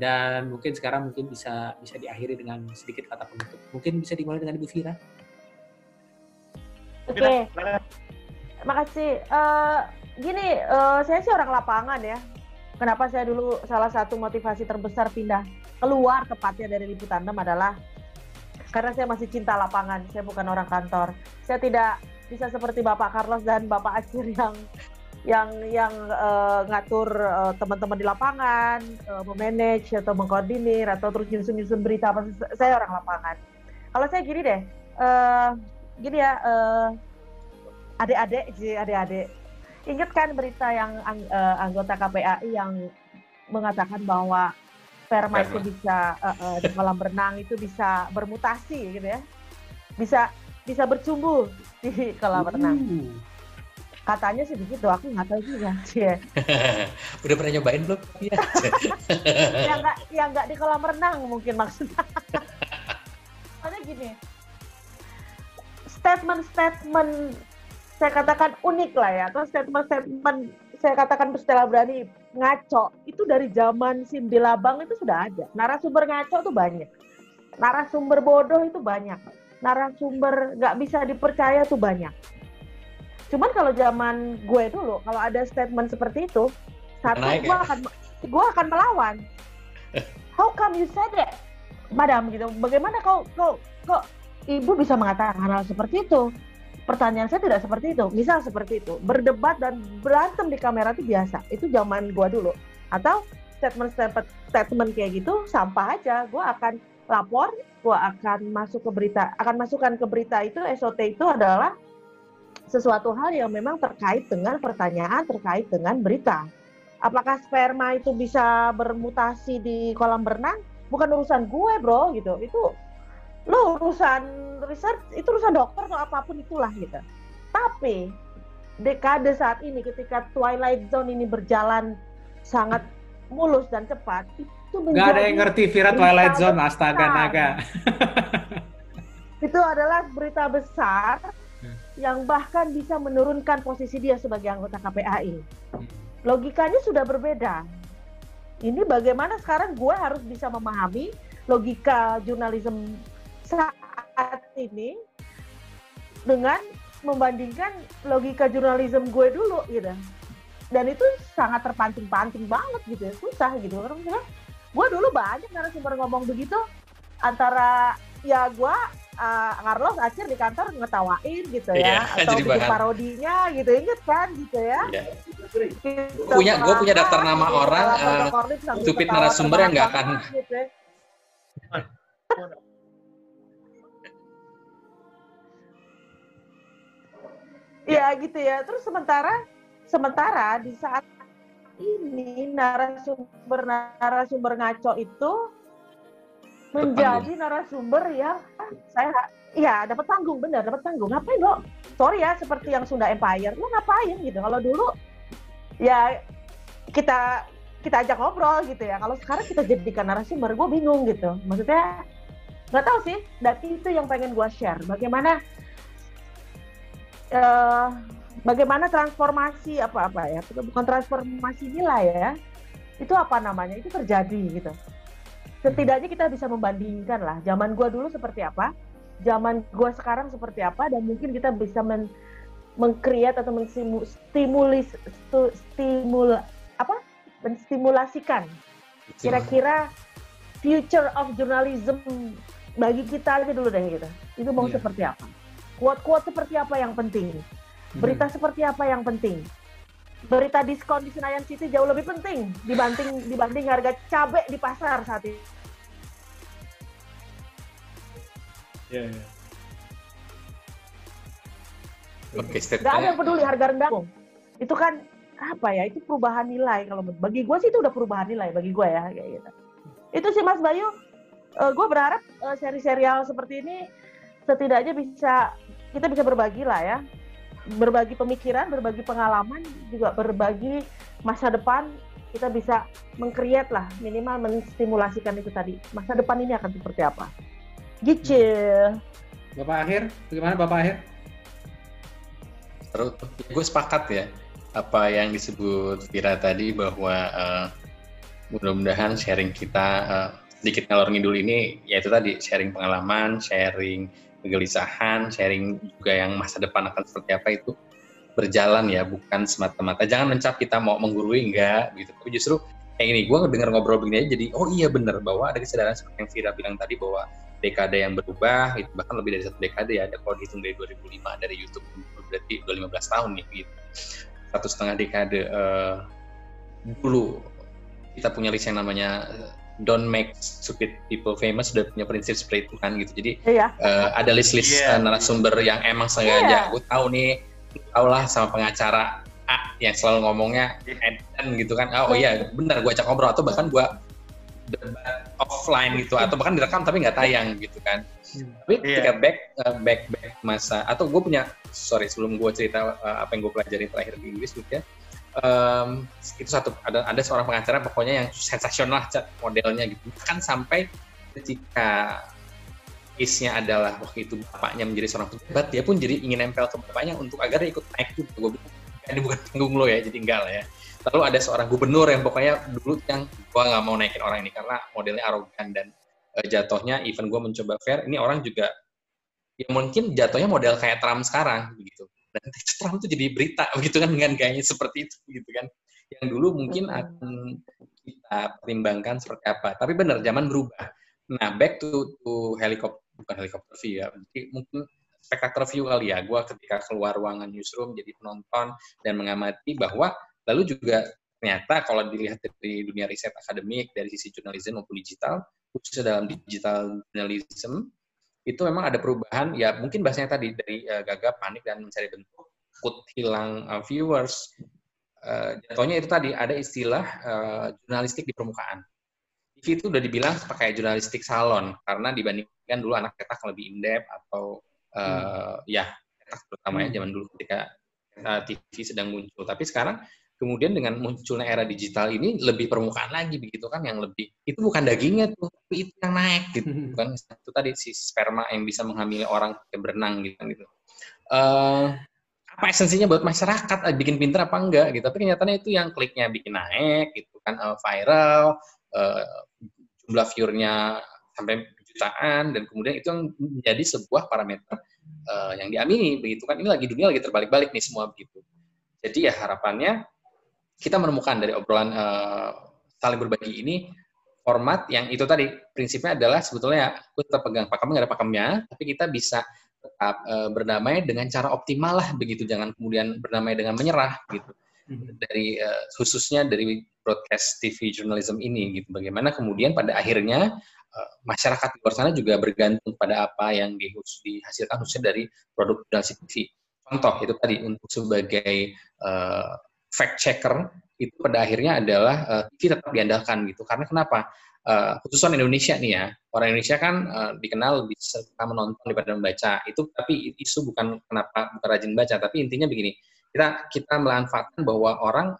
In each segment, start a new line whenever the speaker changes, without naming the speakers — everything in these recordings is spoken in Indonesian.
Dan mungkin sekarang mungkin bisa bisa diakhiri dengan sedikit kata penutup. Mungkin bisa dimulai dengan Ibu Vira.
Oke, okay. makasih. Uh, gini, uh, saya sih orang lapangan ya. Kenapa saya dulu salah satu motivasi terbesar pindah keluar tepatnya dari liputan adalah karena saya masih cinta lapangan. Saya bukan orang kantor. Saya tidak bisa seperti Bapak Carlos dan Bapak Acir yang yang yang uh, ngatur uh, teman-teman di lapangan, uh, memanage atau mengkoordinir atau terus nyusun-nyusun berita apa saya orang lapangan. Kalau saya gini deh, uh, gini ya, uh, adik-adik sih adik-adik, ingat kan berita yang uh, anggota KPAI yang mengatakan bahwa sperma itu bisa uh, uh, di kolam renang itu bisa bermutasi gitu ya, bisa bisa bercumbu di kolam renang. Uh katanya sih begitu aku nggak tahu juga. Sih ya.
udah pernah nyobain belum?
Ya nggak yang nggak di kolam renang mungkin maksudnya. Soalnya gini statement-statement saya katakan unik lah ya. Atau statement-statement saya katakan bersetelah berani ngaco itu dari zaman Cindy Labang itu sudah ada. Narasumber ngaco itu banyak. Narasumber bodoh itu banyak. Narasumber nggak bisa dipercaya tuh banyak Cuman kalau zaman gue dulu, kalau ada statement seperti itu, satu gue ya? akan gue akan melawan. How come you said it, madam gitu? Bagaimana kau kau kok ibu bisa mengatakan hal seperti itu? Pertanyaan saya tidak seperti itu. Misal seperti itu, berdebat dan berantem di kamera itu biasa. Itu zaman gue dulu. Atau statement statement statement kayak gitu sampah aja. Gue akan lapor, gue akan masuk ke berita, akan masukkan ke berita itu SOT itu adalah sesuatu hal yang memang terkait dengan pertanyaan terkait dengan berita. Apakah sperma itu bisa bermutasi di kolam berenang? Bukan urusan gue, bro, gitu. Itu lo urusan research, itu urusan dokter atau apa pun itulah gitu. Tapi dekade saat ini ketika Twilight Zone ini berjalan sangat mulus dan cepat, itu
menjadi Gak ada yang ngerti Vira Twilight Zone, astaga naga.
itu adalah berita besar yang bahkan bisa menurunkan posisi dia sebagai anggota KPAI. Logikanya sudah berbeda. Ini bagaimana sekarang gue harus bisa memahami logika jurnalisme saat ini dengan membandingkan logika jurnalisme gue dulu gitu. Dan itu sangat terpanting-panting banget gitu ya, susah gitu. Karena gue dulu banyak narasumber ngomong begitu antara ya gue uh, Carlos Acir di kantor ngetawain gitu ya iya, atau bikin bahan. parodinya gitu inget kan gitu ya iya.
gitu, punya gue punya daftar nama gitu, orang uh, stupid narasumber yang nggak akan gitu ya.
Iya gitu ya. Terus sementara sementara di saat ini narasumber narasumber ngaco itu menjadi narasumber yang saya ya dapat panggung benar dapat panggung ngapain lo? Sorry ya seperti yang Sunda Empire. Lo ngapain gitu? Kalau dulu ya kita kita ajak ngobrol gitu ya. Kalau sekarang kita jadikan narasumber gue bingung gitu. Maksudnya nggak tahu sih. Dan itu yang pengen gue share. Bagaimana uh, bagaimana transformasi apa apa ya. Bukan transformasi nilai ya. Itu apa namanya? Itu terjadi gitu setidaknya kita bisa membandingkan lah zaman gue dulu seperti apa zaman gue sekarang seperti apa dan mungkin kita bisa men mengkreat atau menstimulis stimul apa menstimulasikan kira-kira future of journalism bagi kita aja dulu deh gitu itu mau yeah. seperti apa quote-quote seperti apa yang penting berita hmm. seperti apa yang penting berita diskon di Senayan City jauh lebih penting dibanding dibanding harga cabai di pasar saat ini. Yeah, yeah. Oke, okay, Gak ada yang peduli harga rendah. Itu kan apa ya? Itu perubahan nilai kalau bagi gue sih itu udah perubahan nilai bagi gue ya kayak gitu. Itu sih Mas Bayu. Uh, gue berharap uh, seri serial seperti ini setidaknya bisa kita bisa berbagi lah ya berbagi pemikiran, berbagi pengalaman, juga berbagi masa depan kita bisa mengkreat lah minimal menstimulasikan itu tadi masa depan ini akan seperti apa gitu
Bapak Akhir? Bagaimana Bapak Akhir?
Terus gue sepakat ya apa yang disebut Vira tadi bahwa uh,
mudah-mudahan sharing kita uh, sedikit ngalor ngidul ini yaitu tadi sharing pengalaman, sharing kegelisahan, sharing juga yang masa depan akan seperti apa itu berjalan ya, bukan semata-mata. Jangan mencap kita mau menggurui enggak gitu. Tapi justru kayak ini gue dengar ngobrol begini aja jadi oh iya bener bahwa ada kesadaran seperti yang Vira bilang tadi bahwa dekade yang berubah itu bahkan lebih dari satu dekade ya ada kalau dihitung dari 2005 dari YouTube berarti udah 15 tahun nih gitu satu setengah dekade uh, dulu kita punya list yang namanya don't make stupid people famous udah punya prinsip seperti itu kan gitu jadi iya. uh, ada list-list yeah. uh, narasumber yang emang sengaja yeah. gue tahu nih tau lah sama pengacara A yang selalu ngomongnya dan gitu kan oh, oh iya benar gue ajak ngobrol atau bahkan gue debat offline gitu atau bahkan direkam tapi nggak tayang gitu kan. Hmm. tapi yeah. ketika back uh, back back masa atau gue punya sorry sebelum gue cerita uh, apa yang gue pelajari terakhir di Inggris gitu ya. Um, itu satu ada ada seorang pengacara pokoknya yang sensasional modelnya gitu. Kan sampai ketika case-nya adalah waktu itu bapaknya menjadi seorang pejabat dia pun jadi ingin nempel ke bapaknya untuk agar ikut naik juga. Gue bilang ini bukan panggung lo ya jadi enggak lah ya lalu ada seorang gubernur yang pokoknya dulu yang gue nggak mau naikin orang ini karena modelnya arogan dan uh, jatuhnya even gue mencoba fair ini orang juga ya mungkin jatuhnya model kayak Trump sekarang begitu. Dan Trump tuh jadi berita begitu kan dengan gayanya seperti itu gitu kan. Yang dulu mungkin akan kita pertimbangkan seperti apa tapi benar zaman berubah. Nah back to, to helikopter bukan helikopter view ya jadi mungkin spectator view kali ya. Gue ketika keluar ruangan newsroom jadi penonton dan mengamati bahwa lalu juga ternyata kalau dilihat dari dunia riset akademik dari sisi jurnalisme maupun digital khususnya dalam digital journalism itu memang ada perubahan ya mungkin bahasanya tadi dari uh, gagap panik dan mencari bentuk takut hilang uh, viewers uh, jatuhnya itu tadi ada istilah uh, jurnalistik di permukaan TV itu udah dibilang pakai jurnalistik salon karena dibandingkan dulu anak cetak lebih in-depth atau uh, hmm. ya cetak terutama ya hmm. zaman dulu ketika uh, TV sedang muncul tapi sekarang kemudian dengan munculnya era digital ini lebih permukaan lagi begitu kan yang lebih itu bukan dagingnya tuh tapi itu yang naik gitu hmm. kan. Itu tadi si sperma yang bisa menghamili orang yang berenang gitu kan gitu. Uh, apa esensinya buat masyarakat? Uh, bikin pinter apa enggak gitu. Tapi kenyataannya itu yang kliknya bikin naik gitu kan uh, viral uh, jumlah viewernya sampai jutaan dan kemudian itu yang menjadi sebuah parameter uh, yang diamini begitu kan. Ini lagi dunia lagi terbalik-balik nih semua begitu. Jadi ya harapannya kita menemukan dari obrolan uh, saling berbagi ini format yang itu tadi prinsipnya adalah sebetulnya aku tetap pegang pakem nggak ada pakemnya tapi kita bisa tetap uh, berdamai dengan cara optimal lah begitu. Jangan kemudian berdamai dengan menyerah gitu. Hmm. dari uh, khususnya dari broadcast TV journalism ini gitu. Bagaimana kemudian pada akhirnya uh, masyarakat di luar sana juga bergantung pada apa yang dihasilkan khususnya dari produk jurnalistik TV contoh itu tadi untuk sebagai uh, fact checker itu pada akhirnya adalah uh, TV tetap diandalkan gitu. Karena kenapa? Uh, khususan Indonesia nih ya, orang Indonesia kan uh, dikenal lebih suka menonton daripada membaca. Itu tapi isu bukan kenapa bukan rajin baca, tapi intinya begini, kita kita memanfaatkan bahwa orang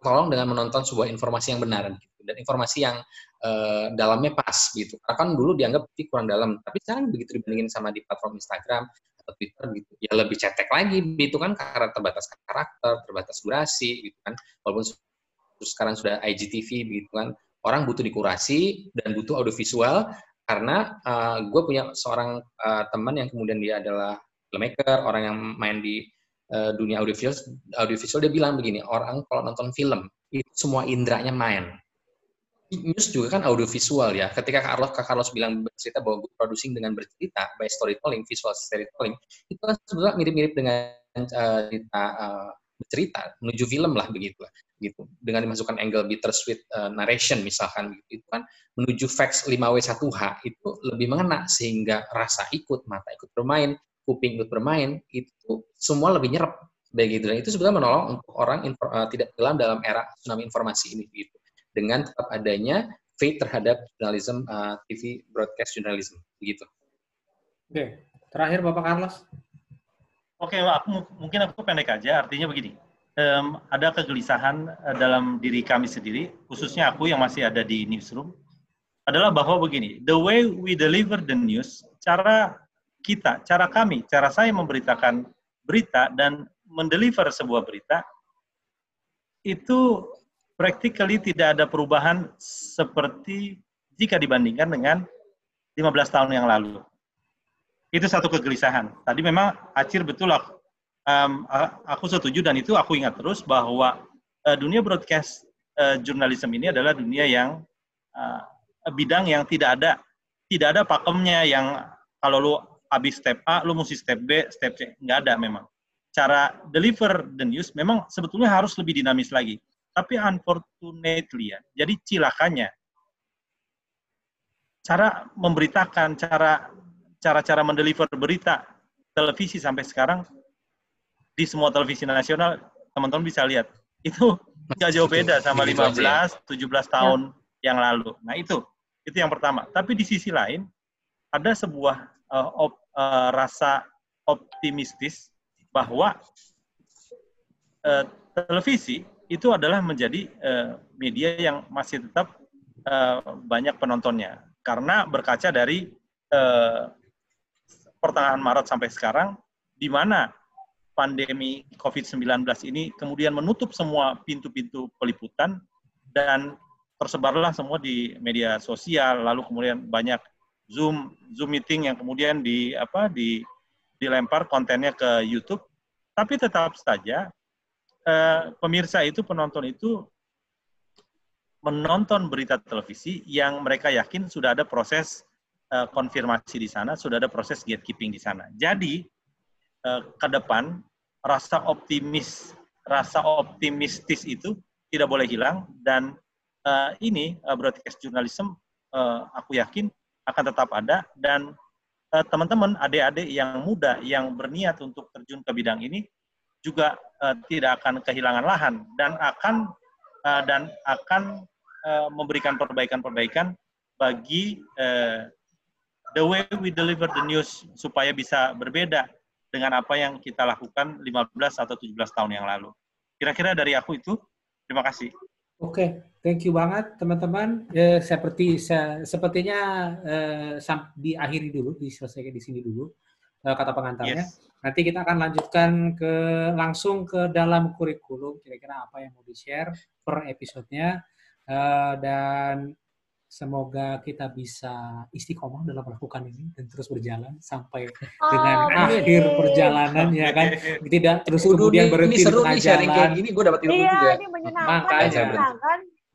tolong dengan menonton sebuah informasi yang benar gitu. dan informasi yang uh, dalamnya pas gitu. Karena kan dulu dianggap kurang dalam, tapi sekarang begitu dibandingin sama di platform Instagram, Twitter gitu. Ya lebih cetek lagi itu kan karena terbatas karakter terbatas durasi gitu kan. Walaupun sekarang sudah IGTV gitu kan. Orang butuh dikurasi dan butuh audiovisual karena uh, gue punya seorang uh, teman yang kemudian dia adalah filmmaker orang yang main di uh, dunia audiovisual audiovisual dia bilang begini orang kalau nonton film itu semua indranya main news juga kan audio visual ya. Ketika Carlos Kak Carlos bilang bercerita bahwa good producing dengan bercerita, by storytelling, visual storytelling, itu kan sebenarnya mirip-mirip dengan uh, cerita uh, bercerita menuju film lah begitu lah gitu. Dengan dimasukkan angle bittersweet uh, narration misalkan gitu. Itu kan menuju facts 5W1H itu lebih mengena sehingga rasa ikut mata ikut bermain kuping ikut bermain itu semua lebih nyerap begitu. Dan itu sebenarnya menolong untuk orang uh, tidak dalam dalam era tsunami informasi ini gitu dengan tetap adanya faith terhadap jurnalisme uh, TV broadcast journalism begitu.
Oke, terakhir Bapak Carlos.
Oke, aku mungkin aku pendek aja. Artinya begini, um, ada kegelisahan uh, dalam diri kami sendiri, khususnya aku yang masih ada di newsroom, adalah bahwa begini, the way we deliver the news, cara kita, cara kami, cara saya memberitakan berita dan mendeliver sebuah berita itu practically tidak ada perubahan seperti jika dibandingkan dengan 15 tahun yang lalu. Itu satu kegelisahan. Tadi memang Acir betul aku, um, aku setuju dan itu aku ingat terus bahwa uh, dunia broadcast uh, journalism ini adalah dunia yang uh, bidang yang tidak ada tidak ada pakemnya yang kalau lu habis step A, lu mesti step B, step C. Nggak ada memang. Cara deliver the news memang sebetulnya harus lebih dinamis lagi. Tapi unfortunately ya, jadi cilakanya cara memberitakan, cara cara-cara mendeliver berita televisi sampai sekarang di semua televisi nasional teman-teman bisa lihat itu nggak jauh beda sama 15 17 tahun ya. yang lalu. Nah itu itu yang pertama. Tapi di sisi lain ada sebuah uh, op, uh, rasa optimistis bahwa uh, televisi itu adalah menjadi uh, media yang masih tetap uh, banyak penontonnya. Karena berkaca dari uh, pertengahan Maret sampai sekarang, di mana pandemi COVID-19 ini kemudian menutup semua pintu-pintu peliputan dan tersebarlah semua di media sosial, lalu kemudian banyak Zoom Zoom meeting yang kemudian di apa di dilempar kontennya ke YouTube, tapi tetap saja eh, pemirsa itu, penonton itu menonton berita televisi yang mereka yakin sudah ada proses eh, konfirmasi di sana, sudah ada proses gatekeeping di sana. Jadi eh, ke depan rasa optimis, rasa optimistis itu tidak boleh hilang dan eh, ini uh, broadcast journalism uh, aku yakin akan tetap ada dan uh, teman-teman adik-adik yang muda yang berniat untuk terjun ke bidang ini juga uh, tidak akan kehilangan lahan dan akan uh, dan akan uh, memberikan perbaikan-perbaikan bagi uh, the way we deliver the news supaya bisa berbeda dengan apa yang kita lakukan 15 atau 17 tahun yang lalu. Kira-kira dari aku itu. Terima kasih.
Oke, okay. thank you banget teman-teman. Eh, seperti se sepertinya eh, diakhiri dulu, diselesaikan di sini dulu eh, kata pengantarnya. Yes. Nanti kita akan lanjutkan ke langsung ke dalam kurikulum kira-kira apa yang mau di-share per episodenya. Uh, dan semoga kita bisa istiqomah dalam melakukan ini dan terus berjalan sampai oh, dengan amin. akhir perjalanan ya kan? Tidak terus Udah, kemudian berhenti
ini seru nih sharing kayak gini gue dapat ilmu iya, juga.
ini makanya.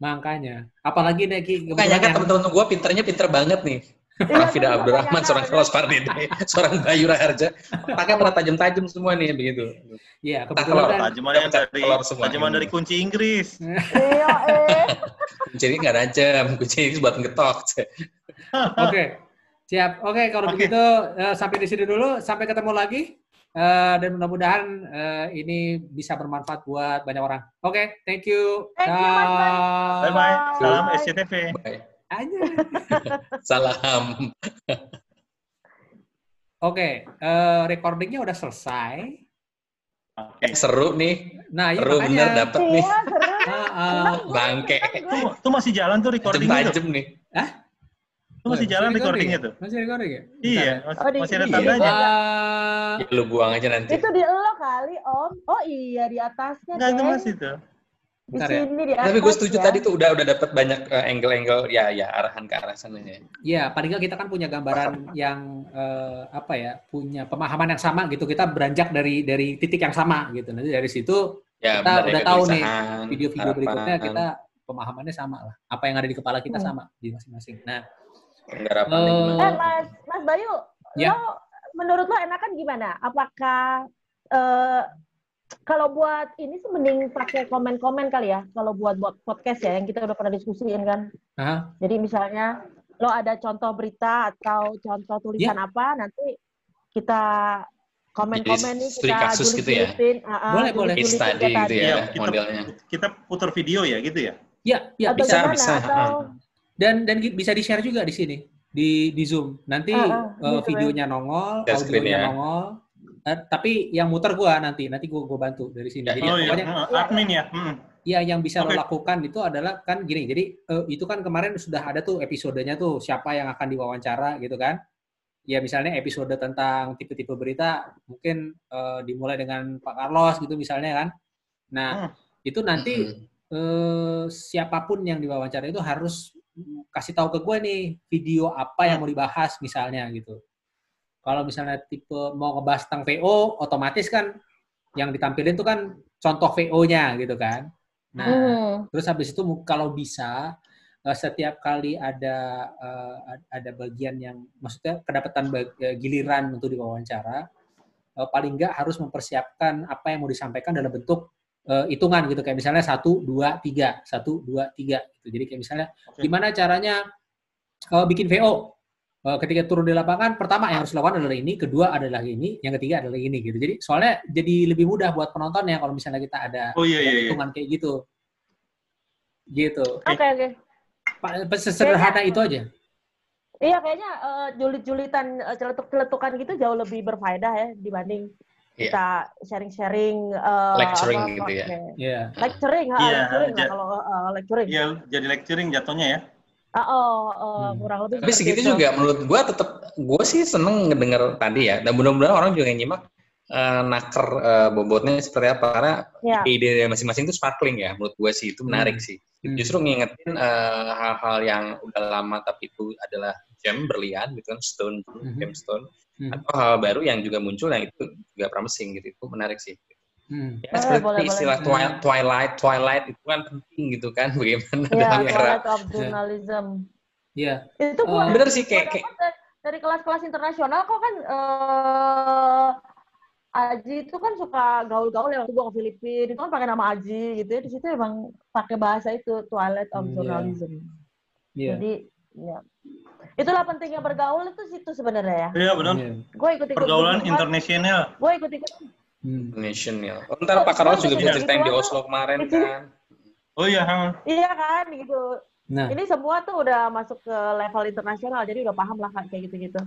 makanya. Apalagi nih
makanya kan teman-teman gue pinternya pinter banget nih Rafida iya, Abdurrahman, seorang Carlos Pardede, seorang Bayu Raharja, pakai malah tajam-tajam semua nih begitu.
Iya,
kebetulan tajaman yang dari tajaman dari kunci Inggris.
Iya, eh.
Kunci ini nggak tajam, kunci Inggris buat ngetok.
Oke, siap. Oke, kalau okay. begitu uh, sampai di sini dulu, sampai ketemu lagi. Uh, dan mudah-mudahan uh, ini bisa bermanfaat buat banyak orang. Oke, okay, thank you.
Thank you,
Bye-bye. Salam SCTV.
Bye aja.
Salam.
Oke, okay, uh, eh, recordingnya udah selesai.
Okay. seru nih.
Nah,
seru
makanya.
bener dapet
iya,
nih.
Uh, uh,
Bangke.
Tuh, tuh masih jalan tuh recordingnya
tuh. nih.
Hah?
Itu masih jalan recordingnya ya? tuh.
Masih recording ya?
Iya, masih, oh, masih ada tandanya.
Uh,
ya, lu buang aja nanti.
Itu di lo kali, Om. Oh iya, di atasnya.
Enggak, itu masih tuh.
Di Bentar ya. sini ya. di
atas Tapi gue setuju ya. tadi tuh udah udah dapat banyak uh, angle-angle ya ya arahan ke arah sana ya.
Iya, paling nggak kita kan punya gambaran yang uh, apa ya, punya pemahaman yang sama gitu. Kita beranjak dari dari titik yang sama gitu. Nanti dari situ ya, kita udah tahu nih video-video berikutnya kita pemahamannya sama lah. Apa yang ada di kepala kita hmm. sama di masing-masing. Nah,
uh, eh Mas Mas Bayu, ya? lo menurut lo enakan gimana? Apakah uh, kalau buat ini sih mending pakai komen-komen kali ya. Kalau buat buat podcast ya yang kita udah pernah diskusiin kan.
Uh-huh.
Jadi misalnya lo ada contoh berita atau contoh tulisan yeah. apa nanti kita komen-komen nih kita
kasus gitu ya.
Uh, boleh boleh.
Case study gitu ya,
ya kita, modelnya. Kita putar video ya gitu ya.
Ya, ya
atau
bisa
gimana,
bisa.
Atau...
Dan dan bisa di-share juga di sini di di Zoom. Nanti uh, uh, videonya nongol, audionya ya. nongol Uh, tapi yang muter gua nanti, nanti gua gua bantu dari sini.
Jadi oh, iya. admin ya. Hmm.
Ya, yang bisa okay. lo lakukan itu adalah kan gini. Jadi uh, itu kan kemarin sudah ada tuh episodenya tuh siapa yang akan diwawancara gitu kan. Ya misalnya episode tentang tipe-tipe berita mungkin uh, dimulai dengan Pak Carlos gitu misalnya kan. Nah, hmm. itu nanti hmm. eh, siapa pun yang diwawancara itu harus kasih tahu ke gue nih video apa yang mau dibahas misalnya gitu. Kalau misalnya tipe mau ngebahas tentang VO, otomatis kan yang ditampilin itu kan contoh VO-nya gitu kan. Nah,
Hmm.
terus habis itu kalau bisa eh, setiap kali ada eh, ad- ada bagian yang maksudnya kedapatan bag- eh, giliran untuk diwawancara, paling nggak harus mempersiapkan apa yang mau disampaikan dalam bentuk hitungan gitu kayak misalnya satu dua tiga satu dua tiga gitu. Jadi kayak misalnya
Oke.
gimana caranya eh, bikin VO ketika turun di lapangan pertama yang harus dilakukan adalah ini, kedua adalah ini, yang ketiga adalah ini gitu. Jadi soalnya jadi lebih mudah buat penonton ya kalau misalnya kita ada
Oh iya iya. iya.
hitungan kayak gitu. Gitu.
Oke oke.
Pa- Sesederhana itu aja.
Iya kayaknya eh, julit-julitan eh, celetuk-celetukan gitu jauh lebih berfaedah ya dibanding
Iya.
kita sharing-sharing eh,
Lecturing
apa,
gitu ya.
Iya.
Lecturing, ha,
Iya,
lecturing lah
ja-
kalau eh, lecturing.
Iya, jadi lecturing jatuhnya ya.
Ah, oh, eh,
Hmm.
kurang lebih
Tapi segitu
itu.
juga menurut gue tetap gue sih seneng ngedenger tadi ya. Dan mudah-mudahan orang juga yang nyimak eh, naker eh, bobotnya seperti apa karena
Ya.
ide dari masing-masing itu sparkling ya. Menurut gue sih itu menarik sih.
Hmm.
Justru ngingetin eh, hal-hal yang udah lama tapi itu adalah gem berlian gitu kan stone
Mhm.
gemstone
Hmm.
atau hal baru yang juga muncul yang itu juga promising gitu. Itu menarik sih.
Hmm.
Ya,
Boleh,
seperti
boleh,
istilah
boleh.
twi- twilight, twilight itu kan penting gitu kan, bagaimana
Ya,
dalam era
of Journalism.
Iya.
Itu
Eh,
bener sih kayak, kayak
dari, dari kelas-kelas internasional kok kan eh Aji itu kan suka gaul-gaul ya waktu gua ke Filipina itu kan pakai nama Aji gitu ya di situ emang pakai bahasa itu Twilight of
iya.
Journalism.
Iya.
Jadi ya itulah pentingnya bergaul itu situ sebenarnya ya.
Iya benar.
Iya.
Gue ikut-ikut
Pergaulan
gitu kan.
internasional.
Gue ikut-ikut
Hmm.
national. Oh, ntar Pak Carlos juga bisa ceritain di Oslo kemarin kan.
Oh iya,
iya kan gitu.
Nah,
Ini semua tuh udah masuk ke level internasional, jadi udah paham lah kan kayak gitu-gitu.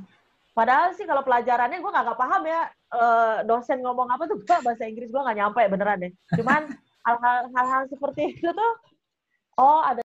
Padahal sih kalau pelajarannya gue nggak paham ya, eh, dosen ngomong apa tuh gue bahasa Inggris gue nggak nyampe beneran deh. Cuman hal-hal hal-hal seperti itu tuh, oh ada